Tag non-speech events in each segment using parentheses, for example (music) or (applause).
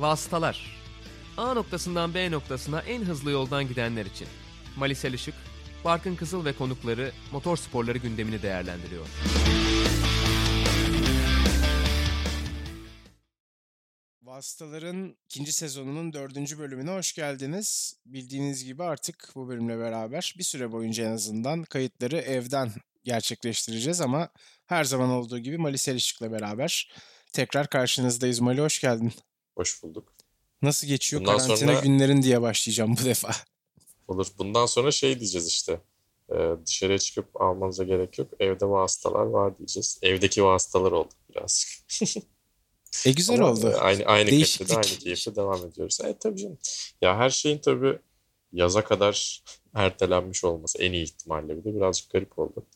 Vasıtalar. A noktasından B noktasına en hızlı yoldan gidenler için. Malisel Işık, Barkın Kızıl ve konukları motor sporları gündemini değerlendiriyor. Vasıtaların ikinci sezonunun dördüncü bölümüne hoş geldiniz. Bildiğiniz gibi artık bu bölümle beraber bir süre boyunca en azından kayıtları evden gerçekleştireceğiz ama her zaman olduğu gibi Mali Selişik'le beraber tekrar karşınızdayız. Mali hoş geldin. Hoş bulduk. Nasıl geçiyor Bundan karantina sonra... günlerin diye başlayacağım bu defa. Olur. Bundan sonra şey diyeceğiz işte. Ee, dışarıya çıkıp almanıza gerek yok. Evde vasıtalar var diyeceğiz. Evdeki vasıtalar oldu birazcık. (laughs) E güzel Ama oldu. Aynı aynı kalitede aynı keyifle devam ediyoruz. Evet tabii canım. Ya her şeyin tabii yaza kadar (laughs) ertelenmiş olması en iyi ihtimalle bir de birazcık garip oldu.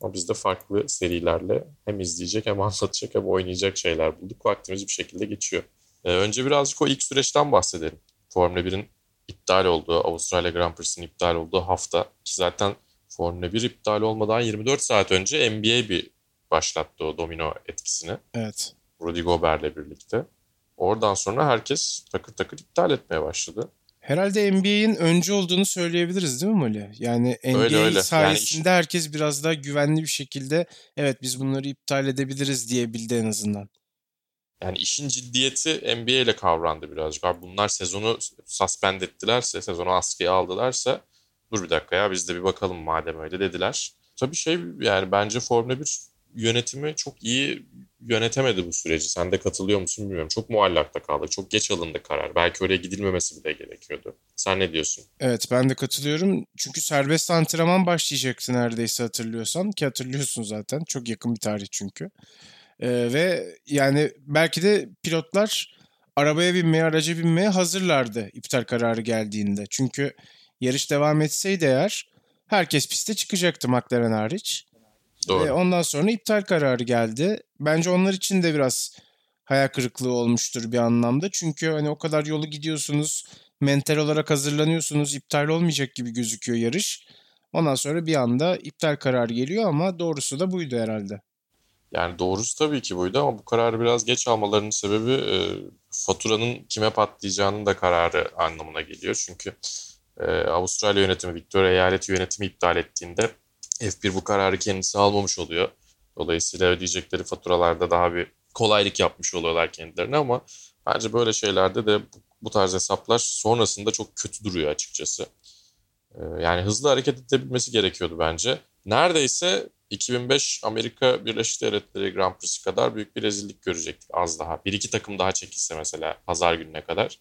Ama biz de farklı serilerle hem izleyecek hem (laughs) anlatacak hem oynayacak şeyler bulduk. Vaktimiz bir şekilde geçiyor. Ee, önce birazcık o ilk süreçten bahsedelim. Formula 1'in iptal olduğu, Avustralya Grand Prix'sinin iptal olduğu hafta ki zaten Formula 1 iptal olmadan 24 saat önce NBA bir başlattı o domino etkisini. Evet. Rudy Gobert'le birlikte. Oradan sonra herkes takır takır iptal etmeye başladı. Herhalde NBA'in önce olduğunu söyleyebiliriz değil mi Mali? Yani NBA öyle, öyle. sayesinde yani herkes biraz daha güvenli bir şekilde evet biz bunları iptal edebiliriz diyebildi en azından. Yani işin ciddiyeti NBA ile kavrandı birazcık. Abi bunlar sezonu suspend ettilerse, sezonu askıya aldılarsa dur bir dakika ya biz de bir bakalım madem öyle dediler. Tabii şey yani bence Formula 1 yönetimi çok iyi yönetemedi bu süreci. Sen de katılıyor musun bilmiyorum. Çok muallakta kaldı. Çok geç alındı karar. Belki oraya gidilmemesi bile gerekiyordu. Sen ne diyorsun? Evet ben de katılıyorum. Çünkü serbest antrenman başlayacaktı neredeyse hatırlıyorsan. Ki hatırlıyorsun zaten. Çok yakın bir tarih çünkü. Ee, ve yani belki de pilotlar arabaya binmeye, araca binmeye hazırlardı iptal kararı geldiğinde. Çünkü yarış devam etseydi eğer herkes piste çıkacaktı McLaren hariç. Doğru. Ve ondan sonra iptal kararı geldi. Bence onlar için de biraz hayal kırıklığı olmuştur bir anlamda. Çünkü hani o kadar yolu gidiyorsunuz, mental olarak hazırlanıyorsunuz, iptal olmayacak gibi gözüküyor yarış. Ondan sonra bir anda iptal kararı geliyor ama doğrusu da buydu herhalde. Yani doğrusu tabii ki buydu ama bu kararı biraz geç almalarının sebebi e, faturanın kime patlayacağının da kararı anlamına geliyor. Çünkü e, Avustralya yönetimi, Victoria eyaleti yönetimi iptal ettiğinde F1 bu kararı kendisi almamış oluyor. Dolayısıyla ödeyecekleri faturalarda daha bir kolaylık yapmış oluyorlar kendilerine ama bence böyle şeylerde de bu tarz hesaplar sonrasında çok kötü duruyor açıkçası. Ee, yani hızlı hareket edebilmesi gerekiyordu bence. Neredeyse 2005 Amerika Birleşik Devletleri Grand Prix'si kadar büyük bir rezillik görecektik az daha. Bir iki takım daha çekilse mesela pazar gününe kadar.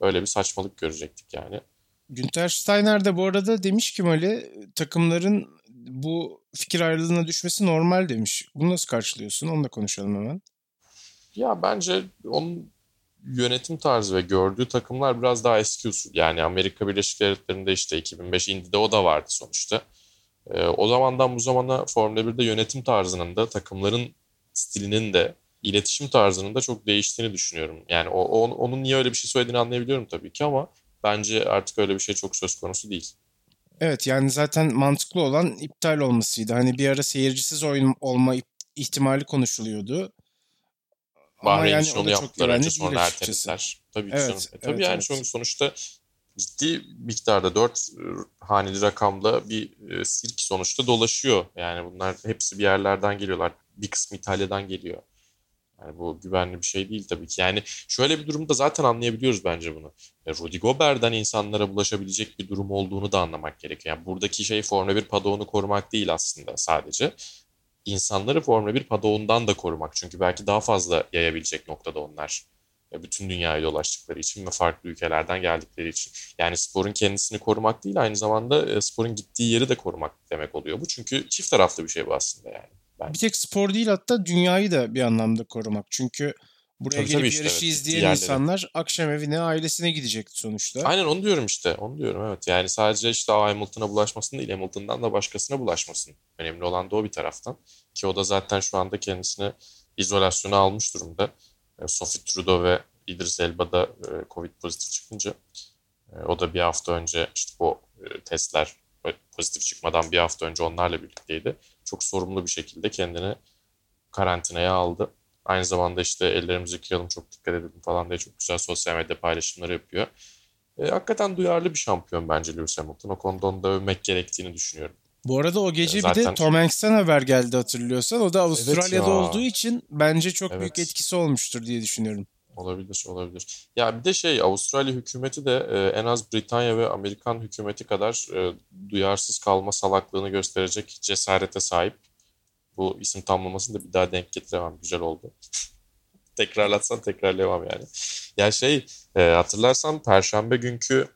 Öyle bir saçmalık görecektik yani. Günter Steiner de bu arada demiş ki Mali takımların bu fikir ayrılığına düşmesi normal demiş. Bunu nasıl karşılıyorsun? Onu da konuşalım hemen. Ya bence onun yönetim tarzı ve gördüğü takımlar biraz daha eski usul. Yani Amerika Birleşik Devletleri'nde işte 2005 Indy'de o da vardı sonuçta. Ee, o zamandan bu zamana Formula 1'de yönetim tarzının da takımların stilinin de iletişim tarzının da çok değiştiğini düşünüyorum. Yani o, o, onun niye öyle bir şey söylediğini anlayabiliyorum tabii ki ama bence artık öyle bir şey çok söz konusu değil. Evet yani zaten mantıklı olan iptal olmasıydı. Hani bir ara seyircisiz oyun olma ihtimali konuşuluyordu. Bahreyn yani onu yaptılar önce sonra ertelediler. Tabii evet. E, tabii evet, yani evet. sonuçta ciddi miktarda dört e, haneli rakamda bir e, sirk sonuçta dolaşıyor. Yani bunlar hepsi bir yerlerden geliyorlar. Bir kısmı İtalya'dan geliyor. Yani bu güvenli bir şey değil tabii ki. Yani şöyle bir durumda zaten anlayabiliyoruz bence bunu. E, Rudy Gobert'den insanlara bulaşabilecek bir durum olduğunu da anlamak gerekiyor. Yani buradaki şey Formula 1 padoğunu korumak değil aslında sadece. İnsanları Formula 1 padoğundan da korumak. Çünkü belki daha fazla yayabilecek noktada onlar. Bütün dünyayı dolaştıkları için ve farklı ülkelerden geldikleri için. Yani sporun kendisini korumak değil aynı zamanda e, sporun gittiği yeri de korumak demek oluyor bu. Çünkü çift taraflı bir şey bu aslında yani. Bence. Bir tek spor değil hatta dünyayı da bir anlamda korumak. Çünkü buraya tabii, gelip tabii işte, yarışı evet. izleyen Diğerleri. insanlar akşam evine, ailesine gidecekti sonuçta. Aynen onu diyorum işte. Onu diyorum evet. Yani sadece işte Hamilton'a bulaşmasın değil, Hamilton'dan da başkasına bulaşmasın. Önemli olan da o bir taraftan. Ki o da zaten şu anda kendisini izolasyona almış durumda. E, Sophie Trudeau ve İdris Elba da e, Covid pozitif çıkınca e, o da bir hafta önce işte bu testler pozitif çıkmadan bir hafta önce onlarla birlikteydi. Çok sorumlu bir şekilde kendini karantinaya aldı. Aynı zamanda işte ellerimizi yıkayalım çok dikkat edelim falan diye çok güzel sosyal medya paylaşımları yapıyor. E, hakikaten duyarlı bir şampiyon bence Lewis Hamilton. O konuda onu da övmek gerektiğini düşünüyorum. Bu arada o gece Zaten... bir de Tom Hanks'ten haber geldi hatırlıyorsan. O da Avustralya'da evet olduğu için bence çok evet. büyük etkisi olmuştur diye düşünüyorum. Olabilir, olabilir. Ya bir de şey Avustralya hükümeti de e, en az Britanya ve Amerikan hükümeti kadar e, duyarsız kalma salaklığını gösterecek cesarete sahip. Bu isim tamlamasını da bir daha denk getiremem. Güzel oldu. (laughs) Tekrarlatsan tekrarlayamam yani. Ya şey e, hatırlarsan Perşembe günkü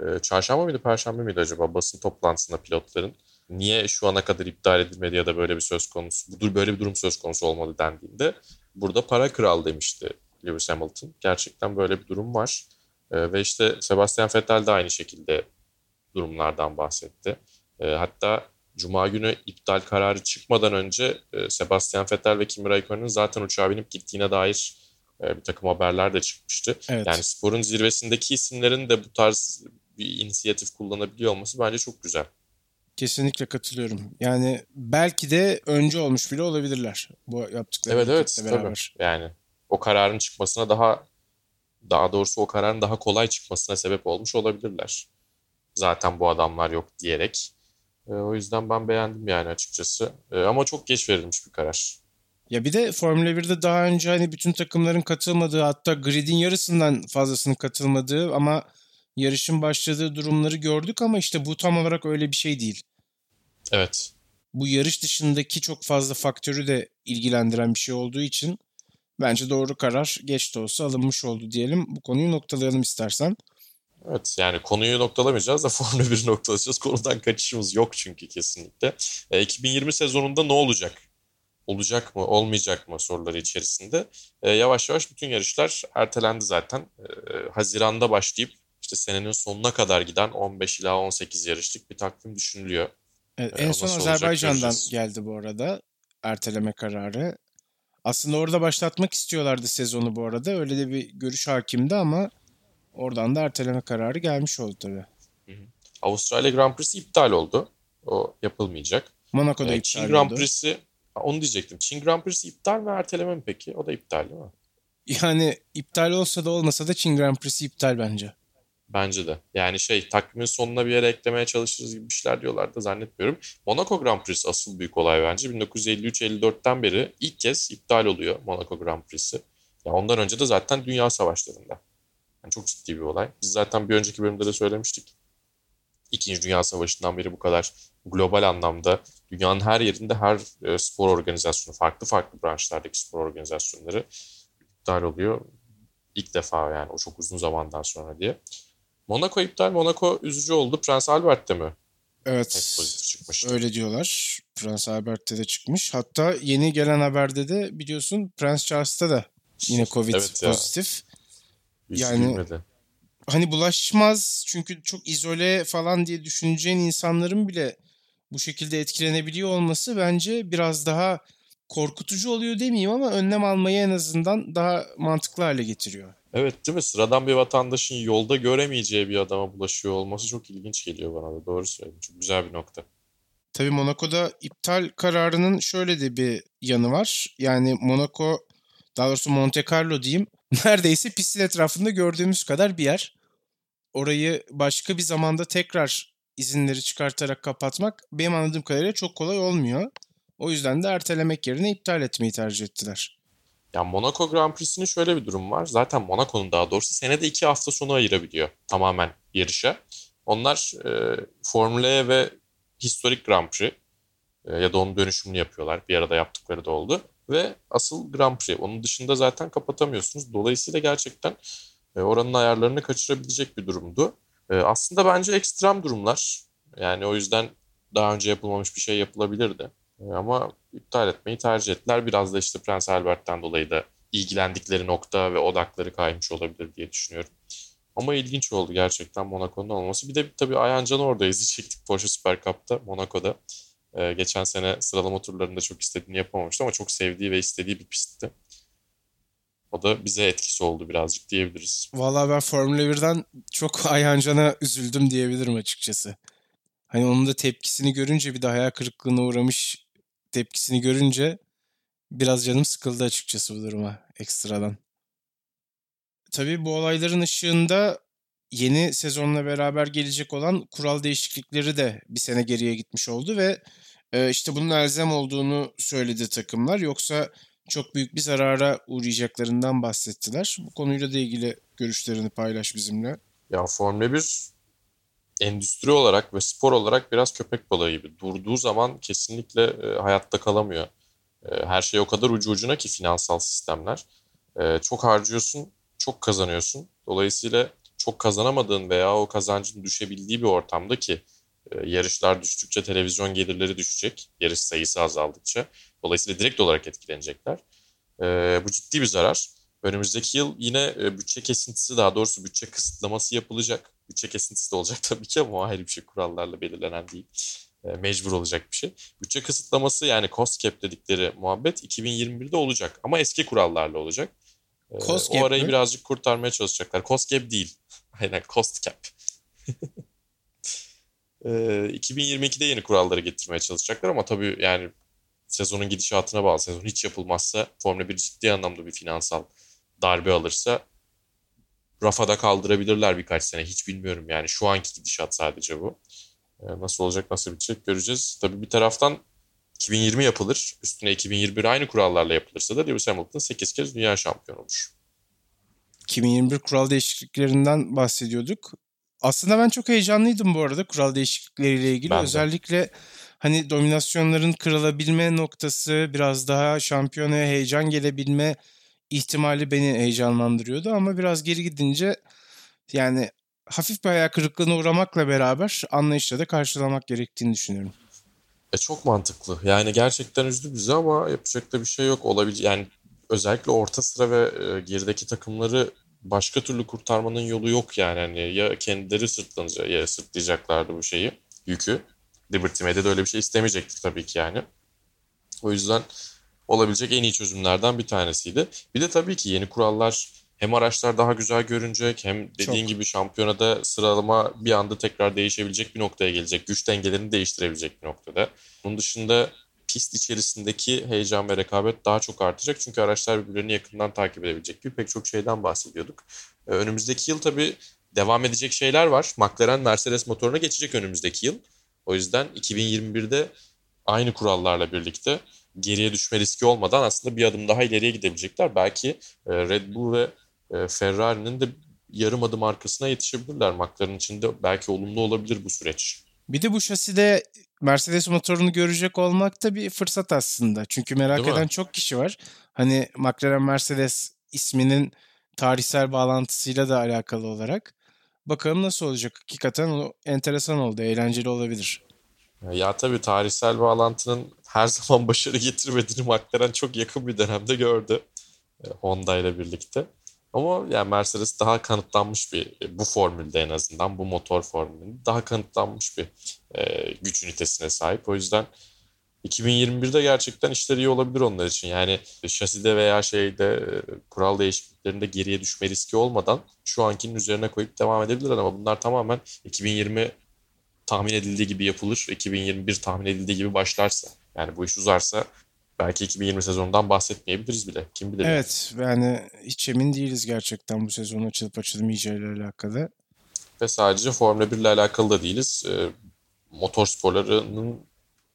e, çarşamba mıydı Perşembe miydi acaba basın toplantısında pilotların niye şu ana kadar iptal edilmedi ya da böyle bir söz konusu, böyle bir durum söz konusu olmadı dendiğinde burada para kral demişti Lewis Hamilton. Gerçekten böyle bir durum var. E, ve işte Sebastian Vettel de aynı şekilde durumlardan bahsetti. E, hatta Cuma günü iptal kararı çıkmadan önce e, Sebastian Vettel ve Kimi Raikkonen'in zaten uçağa binip gittiğine dair e, bir takım haberler de çıkmıştı. Evet. Yani sporun zirvesindeki isimlerin de bu tarz bir inisiyatif kullanabiliyor olması bence çok güzel. Kesinlikle katılıyorum. Yani belki de önce olmuş bile olabilirler bu yaptıkları evet, evet, beraber. Tabii. Yani o kararın çıkmasına daha daha doğrusu o kararın daha kolay çıkmasına sebep olmuş olabilirler. Zaten bu adamlar yok diyerek. E, o yüzden ben beğendim yani açıkçası. E, ama çok geç verilmiş bir karar. Ya bir de Formula 1'de daha önce hani bütün takımların katılmadığı hatta gridin yarısından fazlasının katılmadığı ama yarışın başladığı durumları gördük ama işte bu tam olarak öyle bir şey değil. Evet. Bu yarış dışındaki çok fazla faktörü de ilgilendiren bir şey olduğu için bence doğru karar geç de olsa alınmış oldu diyelim. Bu konuyu noktalayalım istersen. Evet yani konuyu noktalamayacağız da (laughs) Formula 1'i noktalayacağız. Konudan kaçışımız yok çünkü kesinlikle. E, 2020 sezonunda ne olacak? Olacak mı, olmayacak mı soruları içerisinde. E, yavaş yavaş bütün yarışlar ertelendi zaten. E, Haziran'da başlayıp işte senenin sonuna kadar giden 15 ila 18 yarışlık bir takvim düşünülüyor. Evet, en son Azerbaycan'dan geldi bu arada erteleme kararı. Aslında orada başlatmak istiyorlardı sezonu bu arada. Öyle de bir görüş hakimdi ama oradan da erteleme kararı gelmiş oldu tabii. Hı hı. Avustralya Grand Prix'si iptal oldu. O yapılmayacak. Monaco'da ee, iptal Çin Grand Prix'si onu diyecektim. Çin Grand Prix'si iptal mi erteleme mi peki? O da iptal değil mi? Yani iptal olsa da olmasa da Çin Grand Prix'si iptal bence. Bence de. Yani şey takvimin sonuna bir yere eklemeye çalışırız gibi bir şeyler diyorlar da zannetmiyorum. Monaco Grand Prix'si asıl büyük olay bence. 1953-54'ten beri ilk kez iptal oluyor Monaco Grand Prix'si. Ya ondan önce de zaten dünya savaşlarında. Yani çok ciddi bir olay. Biz zaten bir önceki bölümde de söylemiştik. İkinci Dünya Savaşı'ndan beri bu kadar global anlamda dünyanın her yerinde her e, spor organizasyonu, farklı farklı branşlardaki spor organizasyonları iptal oluyor. İlk defa yani o çok uzun zamandan sonra diye. Monaco iptal. Monaco üzücü oldu. Prens Albert'te mi? Evet. Öyle diyorlar. Prens Albert'te de çıkmış. Hatta yeni gelen haberde de biliyorsun Prens Charles'ta da yine Covid evet pozitif. Hiç yani bilmedi. hani bulaşmaz çünkü çok izole falan diye düşüneceğin insanların bile bu şekilde etkilenebiliyor olması bence biraz daha korkutucu oluyor demeyeyim ama önlem almayı en azından daha mantıklı hale getiriyor. Evet değil mi? Sıradan bir vatandaşın yolda göremeyeceği bir adama bulaşıyor olması çok ilginç geliyor bana da. Doğru söyledin. Çok güzel bir nokta. Tabii Monaco'da iptal kararının şöyle de bir yanı var. Yani Monaco, daha doğrusu Monte Carlo diyeyim, (laughs) neredeyse pistin etrafında gördüğümüz kadar bir yer. Orayı başka bir zamanda tekrar izinleri çıkartarak kapatmak benim anladığım kadarıyla çok kolay olmuyor. O yüzden de ertelemek yerine iptal etmeyi tercih ettiler. Ya Monaco Grand Prix'sinin şöyle bir durum var. Zaten Monaco'nun daha doğrusu senede iki hafta sonu ayırabiliyor tamamen yarışa. Onlar e, Formula E ve Historic Grand Prix e, ya da onun dönüşümünü yapıyorlar. Bir arada yaptıkları da oldu. Ve asıl Grand Prix. Onun dışında zaten kapatamıyorsunuz. Dolayısıyla gerçekten e, oranın ayarlarını kaçırabilecek bir durumdu. E, aslında bence ekstrem durumlar. Yani o yüzden daha önce yapılmamış bir şey yapılabilirdi. Ama iptal etmeyi tercih ettiler. Biraz da işte Prens Albert'ten dolayı da ilgilendikleri nokta ve odakları kaymış olabilir diye düşünüyorum. Ama ilginç oldu gerçekten Monaco'nun olması. Bir de tabii Ayhan Can'ı orada izleyecektik Porsche Super Cup'ta Monaco'da. Ee, geçen sene sıralama turlarında çok istediğini yapamamıştı ama çok sevdiği ve istediği bir pistti. O da bize etkisi oldu birazcık diyebiliriz. Vallahi ben Formula 1'den çok (laughs) Ayhan Can'a üzüldüm diyebilirim açıkçası. Hani onun da tepkisini görünce bir de hayal kırıklığına uğramış tepkisini görünce Biraz canım sıkıldı açıkçası bu duruma ekstradan. Tabii bu olayların ışığında yeni sezonla beraber gelecek olan kural değişiklikleri de bir sene geriye gitmiş oldu ve e, işte bunun elzem olduğunu söyledi takımlar. Yoksa çok büyük bir zarara uğrayacaklarından bahsettiler. Bu konuyla da ilgili görüşlerini paylaş bizimle. Ya Formula 1 endüstri olarak ve spor olarak biraz köpek balığı gibi. Durduğu zaman kesinlikle e, hayatta kalamıyor. E, her şey o kadar ucu ucuna ki finansal sistemler. E, çok harcıyorsun, çok kazanıyorsun. Dolayısıyla çok kazanamadığın veya o kazancın düşebildiği bir ortamda ki yarışlar düştükçe televizyon gelirleri düşecek. Yarış sayısı azaldıkça. Dolayısıyla direkt olarak etkilenecekler. Bu ciddi bir zarar. Önümüzdeki yıl yine bütçe kesintisi daha doğrusu bütçe kısıtlaması yapılacak. Bütçe kesintisi de olacak (laughs) tabii ki ama ayrı bir şey kurallarla belirlenen değil. Mecbur olacak bir şey. Bütçe kısıtlaması yani cost cap dedikleri muhabbet 2021'de olacak ama eski kurallarla olacak. Cost o arayı mi? birazcık kurtarmaya çalışacaklar. Cost cap değil. (laughs) Aynen cost cap. (laughs) 2022'de yeni kuralları getirmeye çalışacaklar ama tabii yani sezonun gidişatına bağlı. Sezon hiç yapılmazsa Formula 1 ciddi anlamda bir finansal darbe alırsa rafada kaldırabilirler birkaç sene. Hiç bilmiyorum yani şu anki gidişat sadece bu. Nasıl olacak, nasıl bitecek göreceğiz. Tabii bir taraftan 2020 yapılır. Üstüne 2021 aynı kurallarla yapılırsa da Lewis Hamilton 8 kez dünya şampiyonu olur. 2021 kural değişikliklerinden bahsediyorduk. Aslında ben çok heyecanlıydım bu arada kural değişiklikleriyle ilgili. Ben Özellikle hani dominasyonların kırılabilme noktası biraz daha şampiyonaya heyecan gelebilme ihtimali beni heyecanlandırıyordu ama biraz geri gidince yani hafif bir hayal kırıklığına uğramakla beraber anlayışla da karşılamak gerektiğini düşünüyorum. E çok mantıklı. Yani gerçekten üzdü bizi ama yapacak da bir şey yok. Olabilir. Yani özellikle orta sıra ve e, gerideki takımları başka türlü kurtarmanın yolu yok yani. Hani ya kendileri sırtlanacak ya sırtlayacaklardı bu şeyi, yükü. Liberty Media de öyle bir şey istemeyecektir tabii ki yani. O yüzden olabilecek en iyi çözümlerden bir tanesiydi. Bir de tabii ki yeni kurallar hem araçlar daha güzel görünecek hem dediğin Çok. gibi şampiyonada sıralama bir anda tekrar değişebilecek bir noktaya gelecek. Güç dengelerini değiştirebilecek bir noktada. Bunun dışında pist içerisindeki heyecan ve rekabet daha çok artacak. Çünkü araçlar birbirlerini yakından takip edebilecek gibi pek çok şeyden bahsediyorduk. Ee, önümüzdeki yıl tabii devam edecek şeyler var. McLaren Mercedes motoruna geçecek önümüzdeki yıl. O yüzden 2021'de aynı kurallarla birlikte geriye düşme riski olmadan aslında bir adım daha ileriye gidebilecekler. Belki e, Red Bull ve e, Ferrari'nin de yarım adım arkasına yetişebilirler. McLaren için de belki olumlu olabilir bu süreç. Bir de bu şaside Mercedes motorunu görecek olmak da bir fırsat aslında. Çünkü merak Değil eden mi? çok kişi var. Hani McLaren Mercedes isminin tarihsel bağlantısıyla da alakalı olarak. Bakalım nasıl olacak. Hakikaten o enteresan oldu. Eğlenceli olabilir. Ya tabii tarihsel bağlantının her zaman başarı getirmediğini McLaren çok yakın bir dönemde gördü. E, Honda ile birlikte. Ama yani Mercedes daha kanıtlanmış bir e, bu formülde en azından bu motor formülünde daha kanıtlanmış bir e, güç ünitesine sahip. O yüzden 2021'de gerçekten işleri iyi olabilir onlar için. Yani şaside veya şeyde e, kural değişikliklerinde geriye düşme riski olmadan şu ankinin üzerine koyup devam edebilirler ama bunlar tamamen 2020 tahmin edildiği gibi yapılır. 2021 tahmin edildiği gibi başlarsa yani bu iş uzarsa belki 2020 sezonundan bahsetmeyebiliriz bile. Kim bilir. Evet yani hiç emin değiliz gerçekten bu sezon açılıp açılmayacağıyla alakalı. Ve sadece Formula 1 ile alakalı da değiliz. E, motor sporlarının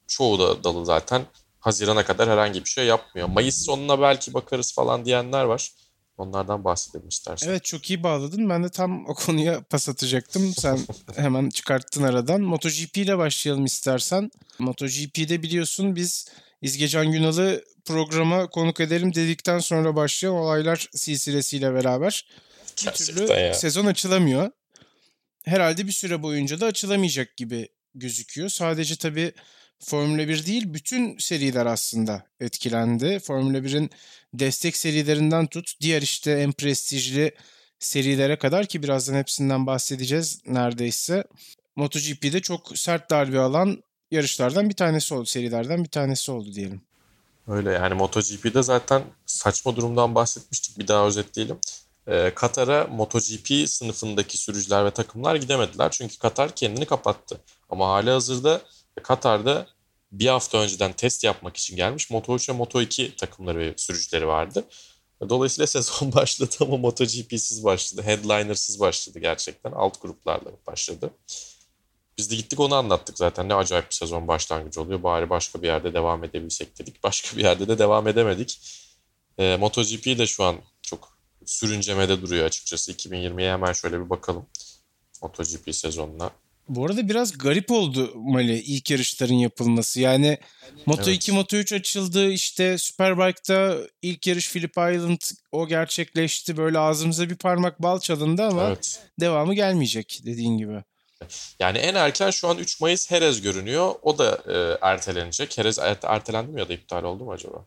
çoğu da dalı zaten Haziran'a kadar herhangi bir şey yapmıyor. Mayıs sonuna belki bakarız falan diyenler var. Onlardan bahsedelim istersen. Evet çok iyi bağladın. Ben de tam o konuya pas atacaktım. Sen (laughs) hemen çıkarttın aradan. MotoGP ile başlayalım istersen. MotoGP'de biliyorsun biz İzgecan Günal'ı programa konuk edelim dedikten sonra başlayan olaylar silsilesiyle beraber bir türlü ya. sezon açılamıyor. Herhalde bir süre boyunca da açılamayacak gibi gözüküyor. Sadece tabii Formula 1 değil bütün seriler aslında etkilendi. Formula 1'in destek serilerinden tut diğer işte en prestijli serilere kadar ki birazdan hepsinden bahsedeceğiz neredeyse. MotoGP'de çok sert darbe alan yarışlardan bir tanesi oldu, serilerden bir tanesi oldu diyelim. Öyle yani MotoGP'de zaten saçma durumdan bahsetmiştik. Bir daha özetleyelim. Ee, Katar'a MotoGP sınıfındaki sürücüler ve takımlar gidemediler. Çünkü Katar kendini kapattı. Ama hali hazırda Katar'da bir hafta önceden test yapmak için gelmiş Moto3 ve Moto2 takımları ve sürücüleri vardı. Dolayısıyla (laughs) sezon başladı ama MotoGP'siz başladı. Headliner'sız başladı gerçekten. Alt gruplarla başladı. Biz de gittik onu anlattık zaten. Ne acayip bir sezon başlangıcı oluyor. Bari başka bir yerde devam edebilsek dedik. Başka bir yerde de devam edemedik. E, MotoGP de şu an çok sürüncemede duruyor açıkçası. 2020'ye hemen şöyle bir bakalım. MotoGP sezonuna. Bu arada biraz garip oldu Mali ilk yarışların yapılması. Yani Moto2, evet. Moto3 açıldı. İşte Superbike'da ilk yarış Phillip Island o gerçekleşti. Böyle ağzımıza bir parmak bal çalındı ama evet. devamı gelmeyecek dediğin gibi. Yani en erken şu an 3 Mayıs Herez görünüyor. O da e, ertelenecek. Herez ertelendi mi ya da iptal oldu mu acaba?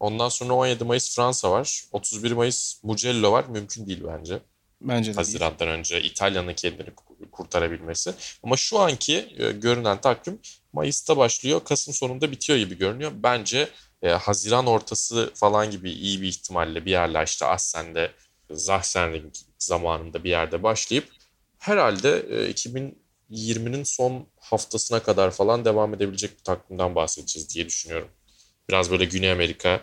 Ondan sonra 17 Mayıs Fransa var. 31 Mayıs Mugello var. Mümkün değil bence. Bence de Haziran'dan değil. önce İtalya'nın kendini kurtarabilmesi. Ama şu anki e, görünen takvim Mayıs'ta başlıyor. Kasım sonunda bitiyor gibi görünüyor. Bence e, Haziran ortası falan gibi iyi bir ihtimalle bir yerler işte Assen'de Zahsenring zamanında bir yerde başlayıp herhalde e, 2020'nin son haftasına kadar falan devam edebilecek bir takvimden bahsedeceğiz diye düşünüyorum. Biraz böyle Güney Amerika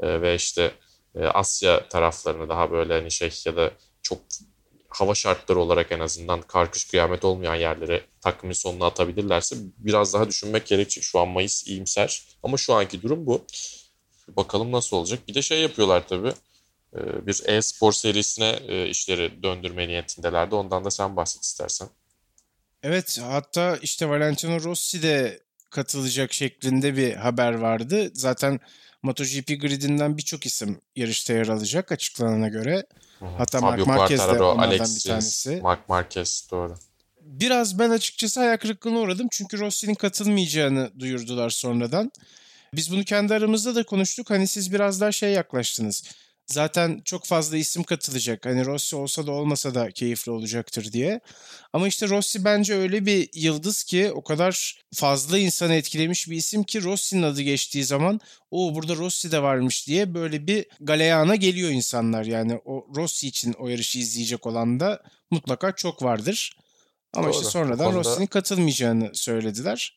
e, ve işte e, Asya taraflarını daha böyle hani şey ya da çok hava şartları olarak en azından karkış kıyamet olmayan yerlere takvimin sonuna atabilirlerse biraz daha düşünmek gerekecek. Şu an Mayıs iyimser ama şu anki durum bu. Bakalım nasıl olacak. Bir de şey yapıyorlar tabii. E, bir e-spor serisine e, işleri döndürme niyetindelerdi. Ondan da sen bahset istersen. Evet hatta işte Valentino Rossi de katılacak şeklinde bir haber vardı. Zaten MotoGP gridinden birçok isim yarışta yer alacak açıklanana göre. Hatta Fabio Mark Marquez de onlardan Alexis, bir tanesi. Mark Marquez doğru. Biraz ben açıkçası hayal kırıklığına uğradım. Çünkü Rossi'nin katılmayacağını duyurdular sonradan. Biz bunu kendi aramızda da konuştuk. Hani siz biraz daha şey yaklaştınız. Zaten çok fazla isim katılacak. Hani Rossi olsa da olmasa da keyifli olacaktır diye. Ama işte Rossi bence öyle bir yıldız ki o kadar fazla insanı etkilemiş bir isim ki Rossi'nin adı geçtiği zaman o burada Rossi de varmış diye böyle bir galeyana geliyor insanlar. Yani o Rossi için o yarışı izleyecek olan da mutlaka çok vardır. Ama Doğru. işte sonradan konuda... Rossi'nin katılmayacağını söylediler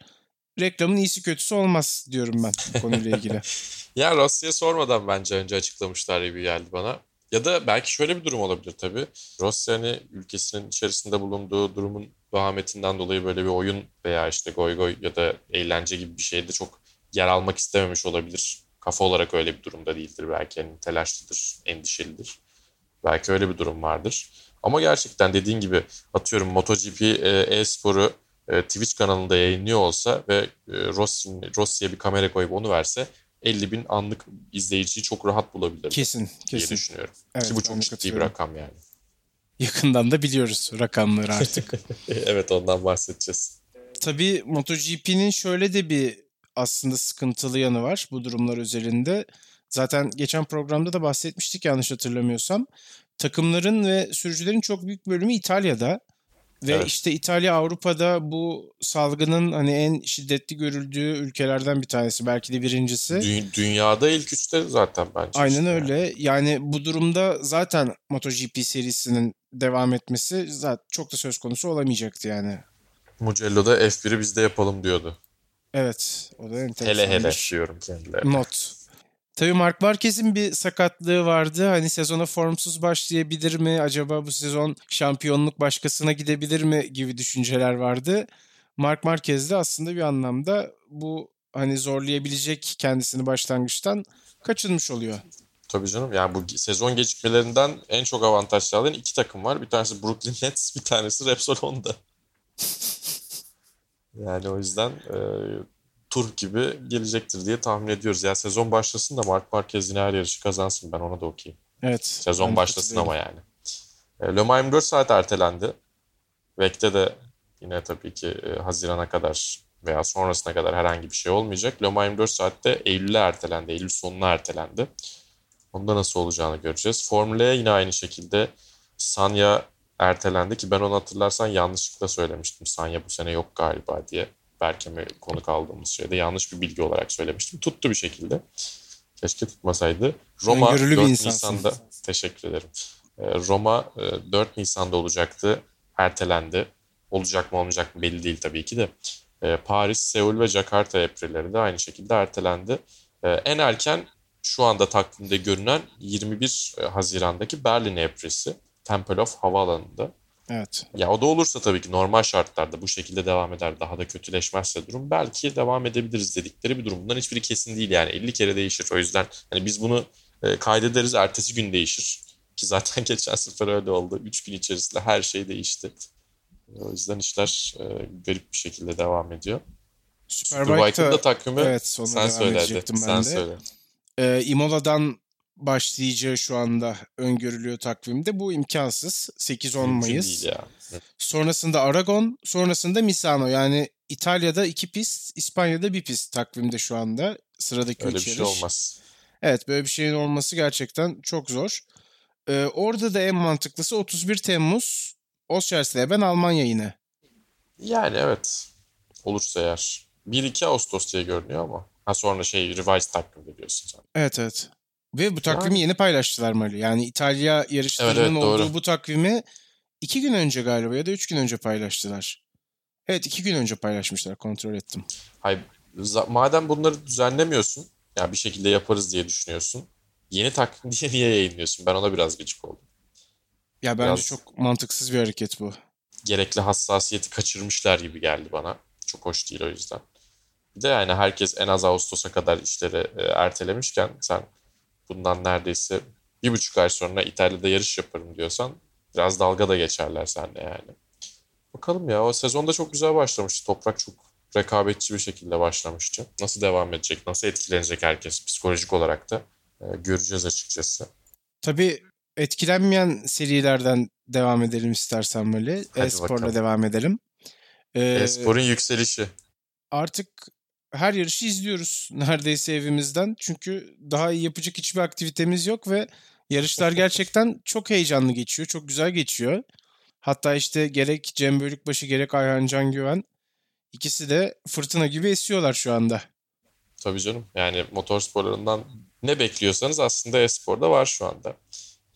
reklamın iyisi kötüsü olmaz diyorum ben bu konuyla ilgili. (laughs) ya Rossi'ye sormadan bence önce açıklamışlar gibi geldi bana. Ya da belki şöyle bir durum olabilir tabii. Rossi hani ülkesinin içerisinde bulunduğu durumun vahametinden dolayı böyle bir oyun veya işte goy goy ya da eğlence gibi bir şeyde çok yer almak istememiş olabilir. Kafa olarak öyle bir durumda değildir belki. Yani telaşlıdır, endişelidir. Belki öyle bir durum vardır. Ama gerçekten dediğin gibi atıyorum MotoGP e, e-sporu e, Twitch kanalında yayınlıyor olsa ve e, Rossi'ye Rossi bir kamera koyup onu verse 50 bin anlık izleyiciyi çok rahat bulabilir. Kesin, kesin. Diye düşünüyorum. Evet, Ki bu çok ciddi bir rakam yani. Yakından da biliyoruz rakamları artık. (laughs) evet ondan bahsedeceğiz. Tabii MotoGP'nin şöyle de bir aslında sıkıntılı yanı var bu durumlar özelinde. Zaten geçen programda da bahsetmiştik yanlış hatırlamıyorsam. Takımların ve sürücülerin çok büyük bölümü İtalya'da. Ve evet. işte İtalya Avrupa'da bu salgının hani en şiddetli görüldüğü ülkelerden bir tanesi. Belki de birincisi. Dü- dünyada ilk üçte zaten bence. Aynen işte öyle. Yani. yani bu durumda zaten MotoGP serisinin devam etmesi zaten çok da söz konusu olamayacaktı yani. Mugello'da F1'i bizde yapalım diyordu. Evet. O da enteresan. Hele hele diyorum kendilerine. Not. Tabii Mark Marquez'in bir sakatlığı vardı. Hani sezona formsuz başlayabilir mi? Acaba bu sezon şampiyonluk başkasına gidebilir mi gibi düşünceler vardı. Mark Marquez de aslında bir anlamda bu hani zorlayabilecek kendisini başlangıçtan kaçınmış oluyor. Tabii canım yani bu sezon gecikmelerinden en çok avantaj sağlayan iki takım var. Bir tanesi Brooklyn Nets, bir tanesi Repsol Honda. (laughs) yani o yüzden e, tur gibi gelecektir diye tahmin ediyoruz. Ya sezon başlasın da Mark Marquez yine her yarışı kazansın ben ona da okuyayım. Evet. Sezon başlasın ama yani. E, Le Mans 24 saat ertelendi. Vek'te de yine tabii ki e, Haziran'a kadar veya sonrasına kadar herhangi bir şey olmayacak. Le Mans 24 saatte Eylül'e ertelendi. Eylül sonuna ertelendi. Onda nasıl olacağını göreceğiz. Formula yine aynı şekilde Sanya ertelendi ki ben onu hatırlarsan yanlışlıkla söylemiştim. Sanya bu sene yok galiba diye. Berkem'e konuk aldığımız şeyde yanlış bir bilgi olarak söylemiştim. Tuttu bir şekilde. Keşke tutmasaydı. Roma 4 Nisan'da teşekkür ederim. Ee, Roma 4 e, Nisan'da olacaktı. Ertelendi. Olacak mı olmayacak mı belli değil tabii ki de. E, Paris, Seul ve Jakarta eprileri de aynı şekilde ertelendi. E, en erken şu anda takvimde görünen 21 e, Haziran'daki Berlin epresi Tempelhof Havaalanı'nda. Evet. Ya o da olursa tabii ki normal şartlarda bu şekilde devam eder. Daha da kötüleşmezse durum belki devam edebiliriz dedikleri bir durum. Bundan hiçbiri kesin değil yani 50 kere değişir. O yüzden hani biz bunu e, kaydederiz ertesi gün değişir. (laughs) Ki zaten (laughs) geçen sefer öyle oldu. 3 gün içerisinde her şey değişti. O yüzden işler e, garip bir şekilde devam ediyor. Superbike'ın da takvimi evet, sen söyle Sen de. söyle. Ee, Imola'dan başlayacağı şu anda öngörülüyor takvimde. Bu imkansız. 8-10 Mayıs. Sonrasında Aragon, sonrasında Misano. Yani İtalya'da iki pist, İspanya'da bir pist takvimde şu anda. Sıradaki Öyle üç bir şey olmaz. Evet böyle bir şeyin olması gerçekten çok zor. Ee, orada da en mantıklısı 31 Temmuz Oschersleben Almanya yine. Yani evet. Olursa eğer. 1-2 Ağustos diye görünüyor ama. Ha sonra şey revised takvimde diyorsun sen. Evet evet. Ve bu takvimi yani. yeni paylaştılar Mali. Yani İtalya yarışlarının evet, evet, olduğu doğru. bu takvimi iki gün önce galiba ya da üç gün önce paylaştılar. Evet iki gün önce paylaşmışlar kontrol ettim. Hayır madem bunları düzenlemiyorsun ya bir şekilde yaparız diye düşünüyorsun. Yeni takvim (laughs) diye niye yayınlıyorsun? Ben ona biraz gıcık oldum. Ya bence biraz çok mantıksız bir hareket bu. Gerekli hassasiyeti kaçırmışlar gibi geldi bana. Çok hoş değil o yüzden. Bir de yani herkes en az Ağustos'a kadar işleri e, ertelemişken sen bundan neredeyse bir buçuk ay sonra İtalya'da yarış yaparım diyorsan biraz dalga da geçerler seninle yani. Bakalım ya o sezonda çok güzel başlamıştı. Toprak çok rekabetçi bir şekilde başlamıştı. Nasıl devam edecek, nasıl etkilenecek herkes psikolojik olarak da e, göreceğiz açıkçası. Tabii etkilenmeyen serilerden devam edelim istersen böyle. E-sporla devam edelim. Ee, E-sporun yükselişi. Artık her yarışı izliyoruz (laughs) neredeyse evimizden. Çünkü daha iyi yapacak hiçbir aktivitemiz yok ve yarışlar gerçekten çok heyecanlı geçiyor. Çok güzel geçiyor. Hatta işte gerek Cem Bölükbaşı gerek Ayhan Can Güven ikisi de fırtına gibi esiyorlar şu anda. Tabii canım. Yani motorsporlarından ne bekliyorsanız aslında e-sporda var şu anda.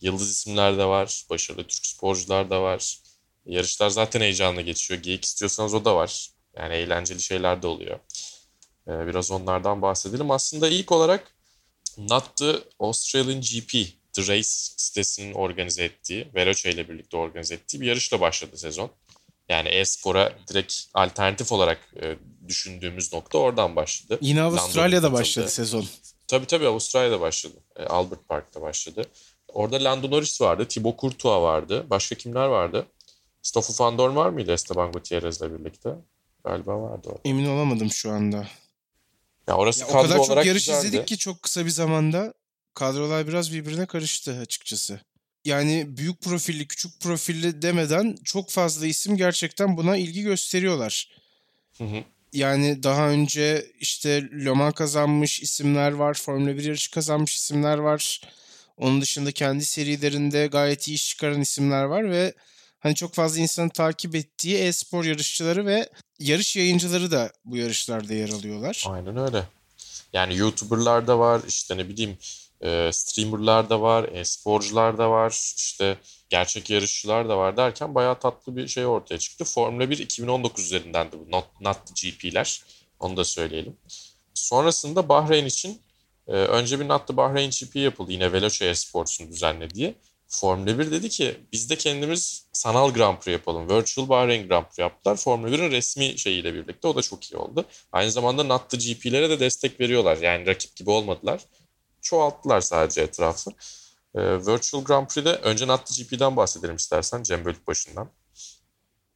Yıldız isimler de var. Başarılı Türk sporcular da var. Yarışlar zaten heyecanlı geçiyor. Geyik istiyorsanız o da var. Yani eğlenceli şeyler de oluyor. Ee, biraz onlardan bahsedelim. Aslında ilk olarak Not the Australian GP, The Race sitesinin organize ettiği, Veloce ile birlikte organize ettiği bir yarışla başladı sezon. Yani e-spora direkt alternatif olarak e, düşündüğümüz nokta oradan başladı. Yine Avustralya'da başladı sezon. Tabii tabii Avustralya'da başladı. E, Albert Park'ta başladı. Orada Lando Norris vardı, Thibaut Courtois vardı. Başka kimler vardı? Stoffel Van Dorn var mıydı Esteban Gutierrez'le birlikte? Galiba vardı orada. Emin olamadım şu anda. Ya orası ya kadro o kadar çok yarış güzeldi. izledik ki çok kısa bir zamanda kadrolar biraz birbirine karıştı açıkçası. Yani büyük profilli, küçük profilli demeden çok fazla isim gerçekten buna ilgi gösteriyorlar. Hı hı. Yani daha önce işte Le Mans kazanmış isimler var, Formula 1 yarışı kazanmış isimler var. Onun dışında kendi serilerinde gayet iyi iş çıkaran isimler var ve hani çok fazla insanın takip ettiği e-spor yarışçıları ve yarış yayıncıları da bu yarışlarda yer alıyorlar. Aynen öyle. Yani YouTuber'lar da var, işte ne bileyim e, streamer'lar da var, e-sporcular da var, işte gerçek yarışçılar da var derken bayağı tatlı bir şey ortaya çıktı. Formula 1 2019 üzerinden de bu Not, not GP'ler. Onu da söyleyelim. Sonrasında Bahreyn için e, önce bir Not the Bahreyn GP yapıldı. Yine Veloce Esports'un düzenlediği. Formula 1 dedi ki biz de kendimiz sanal Grand Prix yapalım. Virtual Bahrain Grand Prix yaptılar. Formula 1'in resmi şeyiyle birlikte. O da çok iyi oldu. Aynı zamanda Not the GP'lere de destek veriyorlar. Yani rakip gibi olmadılar. Çoğalttılar sadece etrafı. Ee, Virtual Grand Prix'de önce Not the GP'den bahsedelim istersen Cem Bölükbaşı'ndan.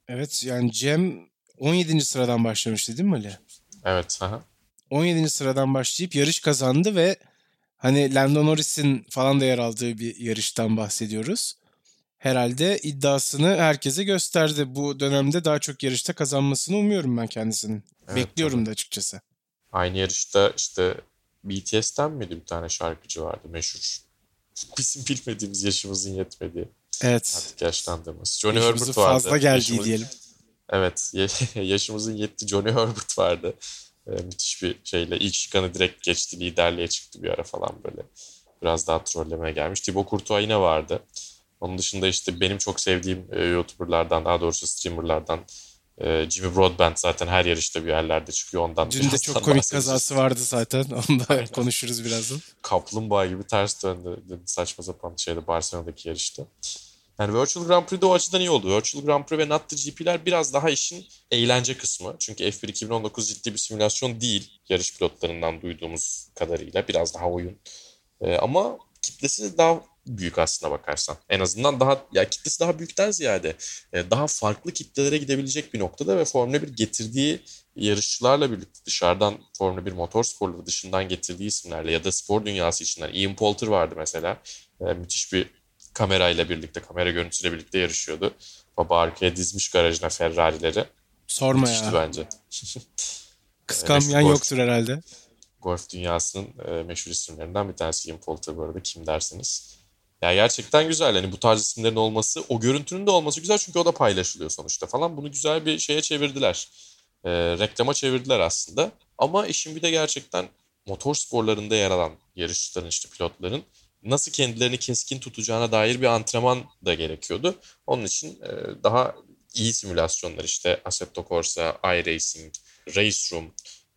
Evet yani Cem 17. sıradan başlamıştı değil mi Ali? Evet. Aha. 17. sıradan başlayıp yarış kazandı ve Hani Lando Norris'in falan da yer aldığı bir yarıştan bahsediyoruz. Herhalde iddiasını herkese gösterdi. Bu dönemde daha çok yarışta kazanmasını umuyorum ben kendisinin. Evet, Bekliyorum tabii. da açıkçası. Aynı yarışta işte BTS'ten miydi bir tane şarkıcı vardı meşhur. (laughs) Bizim bilmediğimiz yaşımızın yetmediği. Evet. Artık yaşlandığımız. Johnny Yaşımızın Herbert vardı. fazla geldiği Yaşımız... diyelim. Evet. (laughs) yaşımızın yetti Johnny Herbert vardı. E, müthiş bir şeyle ilk şikanı direkt geçti liderliğe çıktı bir ara falan böyle. Biraz daha trollemeye gelmiş. Thibaut Courtois yine vardı. Onun dışında işte benim çok sevdiğim e, YouTuber'lardan daha doğrusu streamer'lardan Ee, Jimmy Broadbent zaten her yarışta bir yerlerde çıkıyor ondan. Dün de çok komik kazası vardı zaten. (laughs) Onu da konuşuruz birazdan. Kaplumbağa gibi ters döndü saçma sapan şeyde Barcelona'daki yarışta. Yani Virtual Grand Prix'de o açıdan iyi oldu. Virtual Grand Prix ve NotGP'ler biraz daha işin eğlence kısmı. Çünkü F1 2019 ciddi bir simülasyon değil. Yarış pilotlarından duyduğumuz kadarıyla. Biraz daha oyun. Ee, ama kitlesi daha büyük aslına bakarsan. En azından daha ya kitlesi daha büyükten ziyade e, daha farklı kitlelere gidebilecek bir noktada ve Formula 1 getirdiği yarışçılarla birlikte dışarıdan Formula 1 motor sporları dışından getirdiği isimlerle ya da spor dünyası içinden Ian Poulter vardı mesela. E, müthiş bir kamerayla birlikte, kamera görüntüsüyle birlikte yarışıyordu. Baba arkaya dizmiş garajına Ferrari'leri. Sorma Müthişti ya. bence. (laughs) Kıskanmayan yoktur herhalde. Golf dünyasının e, meşhur isimlerinden bir tanesi Ian Poulter bu arada kim derseniz. Ya gerçekten güzel. Hani bu tarz isimlerin olması, o görüntünün de olması güzel çünkü o da paylaşılıyor sonuçta falan. Bunu güzel bir şeye çevirdiler. E, reklama çevirdiler aslında. Ama işin bir de gerçekten motor sporlarında yer alan yarışçıların işte pilotların nasıl kendilerini keskin tutacağına dair bir antrenman da gerekiyordu. Onun için e, daha iyi simülasyonlar işte Assetto Corsa, iRacing, Race Room,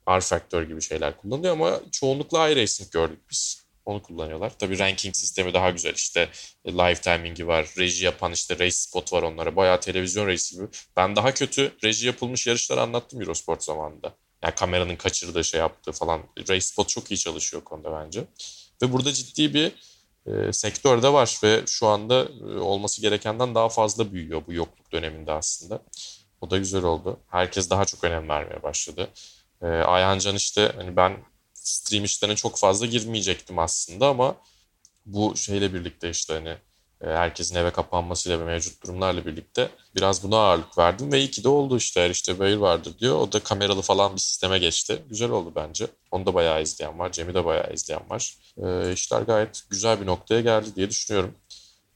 R-Factor gibi şeyler kullanılıyor ama çoğunlukla iRacing gördük biz. Onu kullanıyorlar. Tabii ranking sistemi daha güzel. İşte e, live timing'i var. Reji yapan işte race spot var onlara. Bayağı televizyon race gibi. Ben daha kötü reji yapılmış yarışları anlattım Eurosport zamanında. Yani kameranın kaçırdığı şey yaptığı falan. Race spot çok iyi çalışıyor konuda bence. Ve burada ciddi bir e, sektör de var ve şu anda e, olması gerekenden daha fazla büyüyor bu yokluk döneminde aslında. O da güzel oldu. Herkes daha çok önem vermeye başladı. E, Ayhan Can işte hani ben stream işlerine çok fazla girmeyecektim aslında ama bu şeyle birlikte işte hani e, herkesin eve kapanmasıyla ve mevcut durumlarla birlikte biraz buna ağırlık verdim ve iyi ki de oldu işte eğer işte böyle vardır diyor. O da kameralı falan bir sisteme geçti. Güzel oldu bence. Onu da bayağı izleyen var. Cem'i de bayağı izleyen var. E, işler gayet güzel bir noktaya geldi diye düşünüyorum.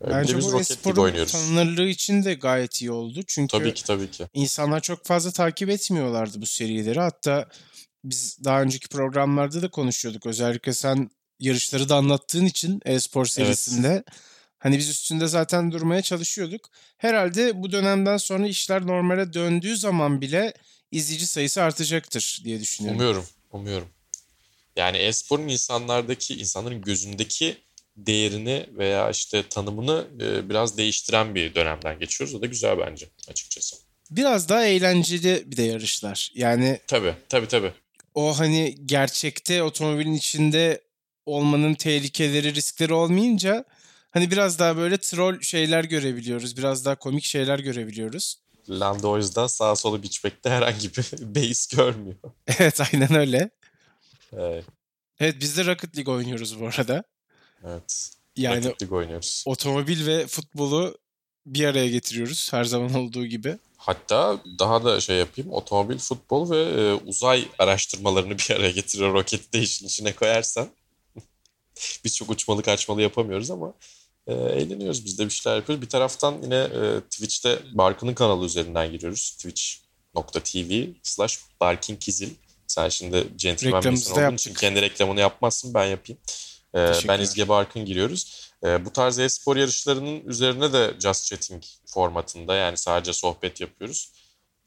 E, Bence bu esporun tanınırlığı için de gayet iyi oldu. Çünkü tabii ki tabii ki. insanlar çok fazla takip etmiyorlardı bu serileri. Hatta biz daha önceki programlarda da konuşuyorduk. Özellikle sen yarışları da anlattığın için e-spor serisinde. Evet. Hani biz üstünde zaten durmaya çalışıyorduk. Herhalde bu dönemden sonra işler normale döndüğü zaman bile izleyici sayısı artacaktır diye düşünüyorum. Umuyorum, umuyorum. Yani e-sporun insanlardaki, insanların gözündeki değerini veya işte tanımını e, biraz değiştiren bir dönemden geçiyoruz. O da güzel bence açıkçası. Biraz daha eğlenceli bir de yarışlar. Yani tabii tabii tabii. O hani gerçekte otomobilin içinde olmanın tehlikeleri, riskleri olmayınca hani biraz daha böyle troll şeyler görebiliyoruz. Biraz daha komik şeyler görebiliyoruz. Lando o yüzden sağa sola biçmekte herhangi bir (laughs) base görmüyor. (laughs) Evet aynen öyle. Evet. Evet biz de Rocket League oynuyoruz bu arada. Evet. Yani Rocket League oynuyoruz. Otomobil ve futbolu bir araya getiriyoruz her zaman olduğu gibi. Hatta daha da şey yapayım otomobil, futbol ve e, uzay araştırmalarını bir araya getiriyor roketi de işin içine koyarsan. (laughs) Biz çok uçmalı kaçmalı yapamıyoruz ama e, eğleniyoruz biz de bir şeyler yapıyoruz. Bir taraftan yine e, Twitch'te Barkın'ın kanalı üzerinden giriyoruz. Twitch.tv slash Barkin Kizil. Sen şimdi centilmen bir insan olduğun için kendi reklamını yapmazsın ben yapayım. E, ben İzge Barkın giriyoruz. E, bu tarz e-spor yarışlarının üzerine de Just Chatting formatında yani sadece sohbet yapıyoruz.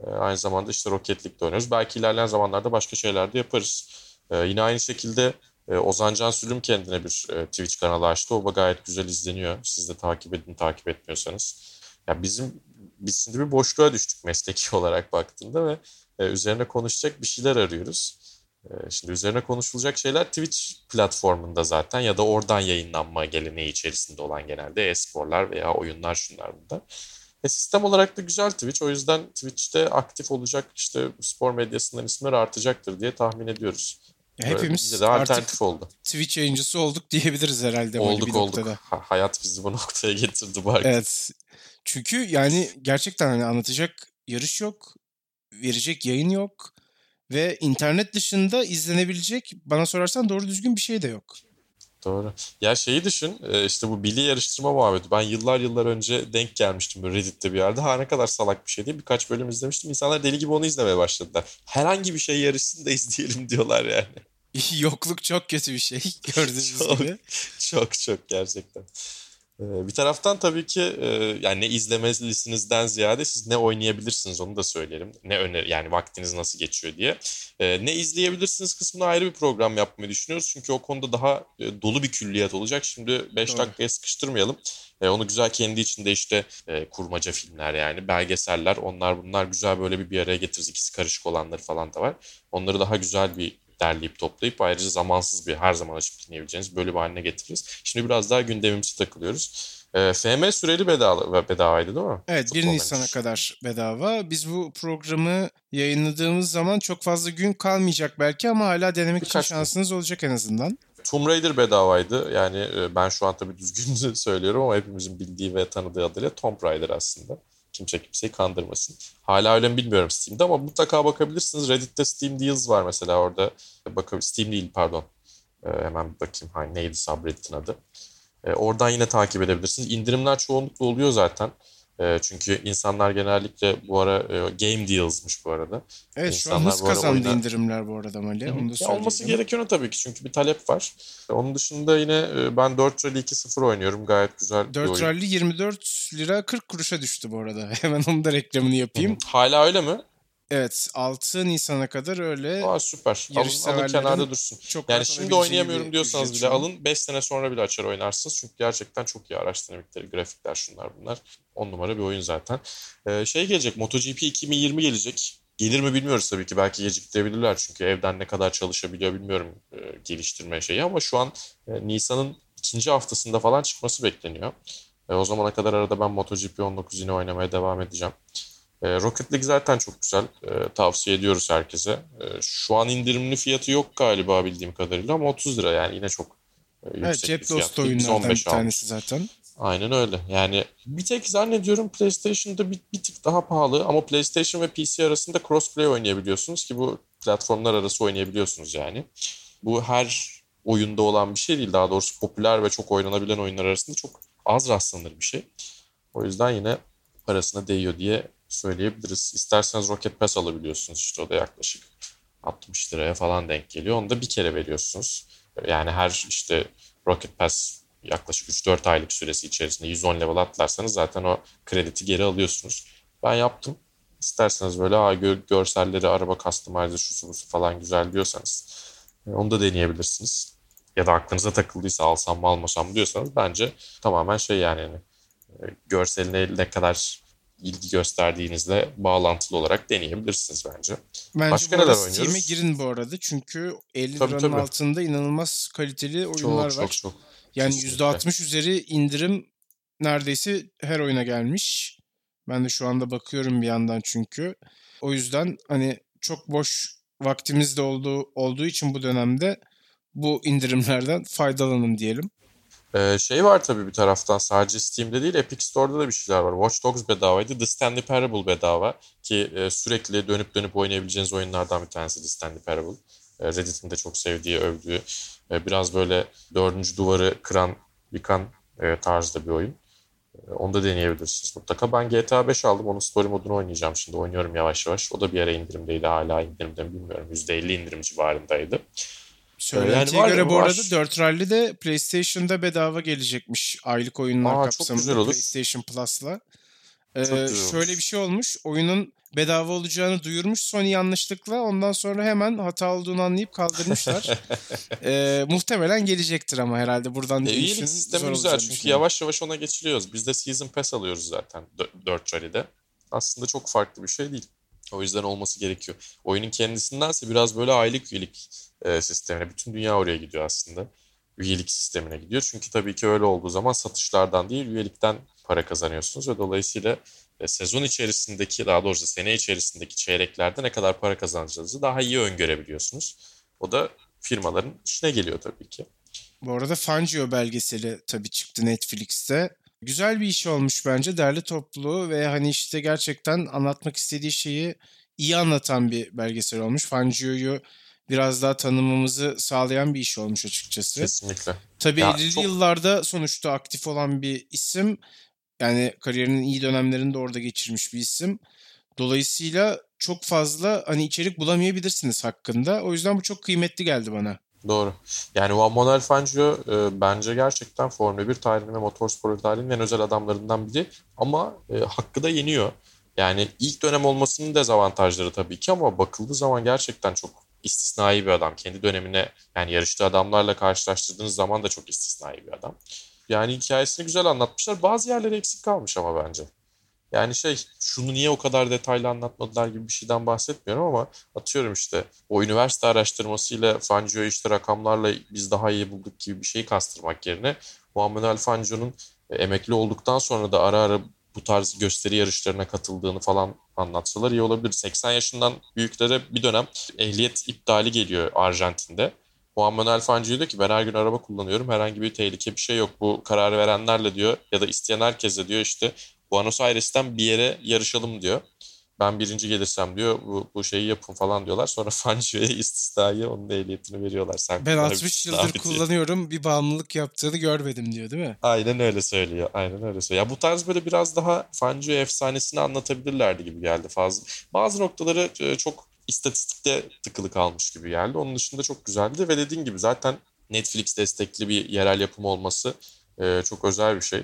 E, aynı zamanda işte Rocket League'de oynuyoruz. Belki ilerleyen zamanlarda başka şeyler de yaparız. E, yine aynı şekilde e, Ozan Can Sülüm kendine bir e, Twitch kanalı açtı. O gayet güzel izleniyor. Siz de takip edin takip etmiyorsanız. Ya bizim biz şimdi bir boşluğa düştük mesleki (laughs) olarak baktığında ve e, üzerine konuşacak bir şeyler arıyoruz. E, şimdi üzerine konuşulacak şeyler Twitch platformunda zaten ya da oradan yayınlanma geleneği içerisinde olan genelde e-sporlar veya oyunlar şunlar bunlar. E sistem olarak da güzel Twitch. O yüzden Twitch'te aktif olacak işte spor medyasından isimler artacaktır diye tahmin ediyoruz. Ya hepimiz de alternatif oldu. Twitch yayıncısı olduk diyebiliriz herhalde. Olduk bir olduk. Noktada. Ha, hayat bizi bu (laughs) noktaya getirdi bari. Evet. Çünkü yani gerçekten hani anlatacak yarış yok. Verecek yayın yok. Ve internet dışında izlenebilecek bana sorarsan doğru düzgün bir şey de yok. Doğru. Ya şeyi düşün e, işte bu Billy yarıştırma muhabbeti. Ben yıllar yıllar önce denk gelmiştim böyle Reddit'te bir yerde. Ha ne kadar salak bir şey değil. Birkaç bölüm izlemiştim. İnsanlar deli gibi onu izlemeye başladılar. Herhangi bir şey yarışsın da izleyelim diyorlar yani. (laughs) Yokluk çok kötü bir şey (laughs) gördüğünüz çok, gibi. Çok çok gerçekten. Ee, bir taraftan tabii ki e, yani ne izlemelisinizden ziyade siz ne oynayabilirsiniz onu da söyleyelim. Ne öner yani vaktiniz nasıl geçiyor diye. Ee, ne izleyebilirsiniz kısmına ayrı bir program yapmayı düşünüyoruz. Çünkü o konuda daha e, dolu bir külliyat olacak. Şimdi 5 dakikaya sıkıştırmayalım. E, onu güzel kendi içinde işte kurmaca filmler yani belgeseller onlar bunlar güzel böyle bir bir araya getiririz. İkisi karışık olanları falan da var. Onları daha güzel bir derleyip toplayıp ayrıca zamansız bir her zaman açıp dinleyebileceğiniz bölüm haline getiririz. Şimdi biraz daha gündemimizi takılıyoruz. E, FM süreli bedava, bedavaydı değil mi? Evet 1 Nisan'a kadar bedava. Biz bu programı yayınladığımız zaman çok fazla gün kalmayacak belki ama hala denemek Birkaç için şansınız gün. olacak en azından. Tomb Raider bedavaydı. Yani e, ben şu an tabii düzgün (laughs) söylüyorum ama hepimizin bildiği ve tanıdığı adıyla Tomb Raider aslında. Kimse kimseyi kandırmasın. Hala öyle mi bilmiyorum Steam'de ama mutlaka bakabilirsiniz. Reddit'te Steam Deals var mesela orada. Bakabilir Steam değil pardon. Ee, hemen bakayım. Hani neydi subreddit'in adı. Ee, oradan yine takip edebilirsiniz. İndirimler çoğunlukla oluyor zaten. Ee, çünkü insanlar genellikle bu ara e, game deals'mış bu arada. Evet insanlar şu an hız kazandı oyuna... indirimler bu arada Mali. Onu da ya olması gerekiyor tabii ki çünkü bir talep var. Onun dışında yine e, ben 4 Rally 2.0 oynuyorum. Gayet güzel 4 oyun. Rally 24 lira 40 kuruşa düştü bu arada. (laughs) Hemen onun da reklamını yapayım. Hala öyle mi? Evet 6 Nisan'a kadar öyle. Aa süper. Alın, alın kenarda dursun. Çok yani şimdi oynayamıyorum diyorsanız bile alın 5 sene sonra bile açar oynarsınız. Çünkü gerçekten çok iyi araç dinamikleri, grafikler şunlar bunlar. 10 numara bir oyun zaten. Ee, şey gelecek MotoGP 2020 gelecek. Gelir mi bilmiyoruz tabii ki. Belki geciktirebilirler çünkü evden ne kadar çalışabiliyor bilmiyorum e, geliştirme şeyi ama şu an e, Nisan'ın ikinci haftasında falan çıkması bekleniyor. E, o zamana kadar arada ben MotoGP 19 yine oynamaya devam edeceğim. E, Rocket League zaten çok güzel. E, tavsiye ediyoruz herkese. E, şu an indirimli fiyatı yok galiba bildiğim kadarıyla ama 30 lira yani yine çok e, yüksek evet, cep bir fiyat. dostu oyunlardan bir tanesi zaten. Aynen öyle. Yani bir tek zannediyorum PlayStation'da bir, bir tık daha pahalı ama PlayStation ve PC arasında crossplay oynayabiliyorsunuz ki bu platformlar arası oynayabiliyorsunuz yani. Bu her oyunda olan bir şey değil. Daha doğrusu popüler ve çok oynanabilen oyunlar arasında çok az rastlanır bir şey. O yüzden yine parasına değiyor diye söyleyebiliriz. İsterseniz Rocket Pass alabiliyorsunuz işte o da yaklaşık 60 liraya falan denk geliyor. Onu da bir kere veriyorsunuz. Yani her işte Rocket Pass yaklaşık 3-4 aylık süresi içerisinde 110 level atlarsanız zaten o krediti geri alıyorsunuz. Ben yaptım. İsterseniz böyle görselleri, araba customizer, şusu busu falan güzel diyorsanız e, onu da deneyebilirsiniz. Ya da aklınıza takıldıysa alsam mı almasam mı diyorsanız bence tamamen şey yani, yani görseline ne kadar ilgi gösterdiğinizle bağlantılı olarak deneyebilirsiniz bence. Bence Başka neler oynuyoruz? Steam'e girin bu arada çünkü 50 tabii, liranın tabii. altında inanılmaz kaliteli oyunlar çok, var. Çok çok Yani Kesinlikle. %60 üzeri indirim neredeyse her oyuna gelmiş. Ben de şu anda bakıyorum bir yandan çünkü. O yüzden hani çok boş vaktimiz de olduğu, olduğu için bu dönemde bu indirimlerden faydalanın diyelim. Ee, şey var tabii bir taraftan sadece Steam'de değil Epic Store'da da bir şeyler var. Watch Dogs bedavaydı. The Stanley Parable bedava ki e, sürekli dönüp dönüp oynayabileceğiniz oyunlardan bir tanesi The Stanley Parable. E, Reddit'in de çok sevdiği, övdüğü e, biraz böyle dördüncü duvarı kıran, yıkan e, tarzda bir oyun. E, onu da deneyebilirsiniz mutlaka. Ben GTA 5 aldım. Onun story modunu oynayacağım şimdi. Oynuyorum yavaş yavaş. O da bir ara indirimdeydi. Hala indirimde mi bilmiyorum. %50 indirim civarındaydı. Söylentiye yani göre bu arada 4 Rally de PlayStation'da bedava gelecekmiş aylık oyunlar Aa, kapsamında PlayStation Plus'la. Ee, şöyle bir şey olmuş. Oyunun bedava olacağını duyurmuş Sony yanlışlıkla. Ondan sonra hemen hata olduğunu anlayıp kaldırmışlar. (laughs) ee, muhtemelen gelecektir ama herhalde buradan e, İyilik sistemi güzel çünkü yavaş yavaş ona geçiliyoruz. Biz de Season Pass alıyoruz zaten 4 Rally'de. Aslında çok farklı bir şey değil. O yüzden olması gerekiyor. Oyunun kendisindense biraz böyle aylık üyelik e, sistemine. Bütün dünya oraya gidiyor aslında. Üyelik sistemine gidiyor. Çünkü tabii ki öyle olduğu zaman satışlardan değil üyelikten para kazanıyorsunuz ve dolayısıyla e, sezon içerisindeki daha doğrusu sene içerisindeki çeyreklerde ne kadar para kazanacağınızı daha iyi öngörebiliyorsunuz. O da firmaların işine geliyor tabii ki. Bu arada Fangio belgeseli tabii çıktı Netflix'te. Güzel bir iş olmuş bence. Derli toplu ve hani işte gerçekten anlatmak istediği şeyi iyi anlatan bir belgesel olmuş. Fangio'yu biraz daha tanımamızı sağlayan bir iş olmuş açıkçası. Kesinlikle. Tabii ya 50'li çok... yıllarda sonuçta aktif olan bir isim. Yani kariyerinin iyi dönemlerinde orada geçirmiş bir isim. Dolayısıyla çok fazla hani içerik bulamayabilirsiniz hakkında. O yüzden bu çok kıymetli geldi bana. Doğru. Yani Juan Manuel Fangio e, bence gerçekten Formula 1 tarihinin ve motorspor tarihinin en özel adamlarından biri. Ama e, hakkı da yeniyor. Yani ilk dönem olmasının dezavantajları tabii ki ama bakıldığı zaman gerçekten çok istisnai bir adam. Kendi dönemine yani yarıştığı adamlarla karşılaştırdığınız zaman da çok istisnai bir adam. Yani hikayesini güzel anlatmışlar. Bazı yerleri eksik kalmış ama bence. Yani şey şunu niye o kadar detaylı anlatmadılar gibi bir şeyden bahsetmiyorum ama atıyorum işte o üniversite araştırmasıyla Fangio işte rakamlarla biz daha iyi bulduk gibi bir şeyi kastırmak yerine Juan Manuel Fangio'nun e, emekli olduktan sonra da ara ara bu tarz gösteri yarışlarına katıldığını falan anlatsalar iyi olabilir. 80 yaşından büyüklere bir dönem ehliyet iptali geliyor Arjantin'de. Juan Manuel Fangio diyor ki ben her gün araba kullanıyorum. Herhangi bir tehlike bir şey yok. Bu kararı verenlerle diyor ya da isteyen herkese diyor işte Buenos Aires'ten bir yere yarışalım diyor. Ben birinci gelirsem diyor bu, bu şeyi yapın falan diyorlar. Sonra (laughs) Fangio'ya istisnayı onun ehliyetini veriyorlar. Sen ben 60 yıldır kullanıyorum bir bağımlılık yaptığını görmedim diyor değil mi? Aynen öyle söylüyor. Aynen öyle söylüyor. Ya bu tarz böyle biraz daha Fangio efsanesini anlatabilirlerdi gibi geldi fazla. Bazı noktaları e, çok istatistikte tıkılı kalmış gibi geldi. Onun dışında çok güzeldi ve dediğin gibi zaten Netflix destekli bir yerel yapım olması e, çok özel bir şey.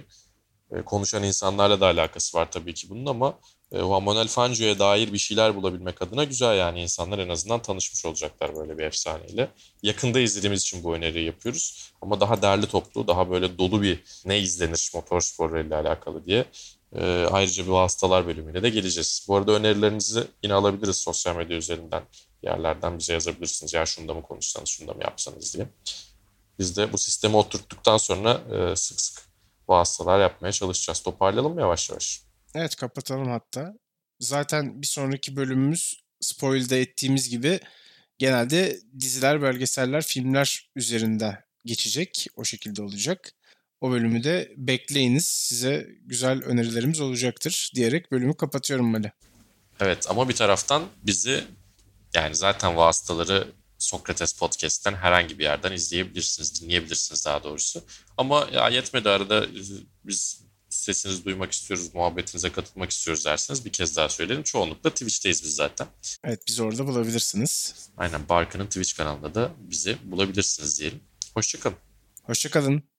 E, konuşan insanlarla da alakası var tabii ki bunun ama e, Juan Manuel Fangio'ya dair bir şeyler bulabilmek adına güzel yani insanlar en azından tanışmış olacaklar böyle bir efsaneyle. Yakında izlediğimiz için bu öneriyi yapıyoruz ama daha derli toplu, daha böyle dolu bir ne izlenir motorspor ile alakalı diye e, ayrıca bir hastalar bölümüne de geleceğiz. Bu arada önerilerinizi yine alabiliriz sosyal medya üzerinden. Yerlerden bize yazabilirsiniz. Ya şunda mı konuşsanız, şunda mı yapsanız diye. Biz de bu sistemi oturttuktan sonra sık sık vasıtalar yapmaya çalışacağız. Toparlayalım mı yavaş yavaş? Evet kapatalım hatta. Zaten bir sonraki bölümümüz spoil'de ettiğimiz gibi genelde diziler, belgeseller, filmler üzerinde geçecek. O şekilde olacak. O bölümü de bekleyiniz. Size güzel önerilerimiz olacaktır diyerek bölümü kapatıyorum Mali. Evet ama bir taraftan bizi yani zaten vasıtaları Sokrates Podcast'ten herhangi bir yerden izleyebilirsiniz, dinleyebilirsiniz daha doğrusu. Ama ya yetmedi arada biz sesinizi duymak istiyoruz, muhabbetinize katılmak istiyoruz derseniz bir kez daha söyleyelim. Çoğunlukla Twitch'teyiz biz zaten. Evet bizi orada bulabilirsiniz. Aynen Barkın'ın Twitch kanalında da bizi bulabilirsiniz diyelim. Hoşçakalın. Hoşçakalın.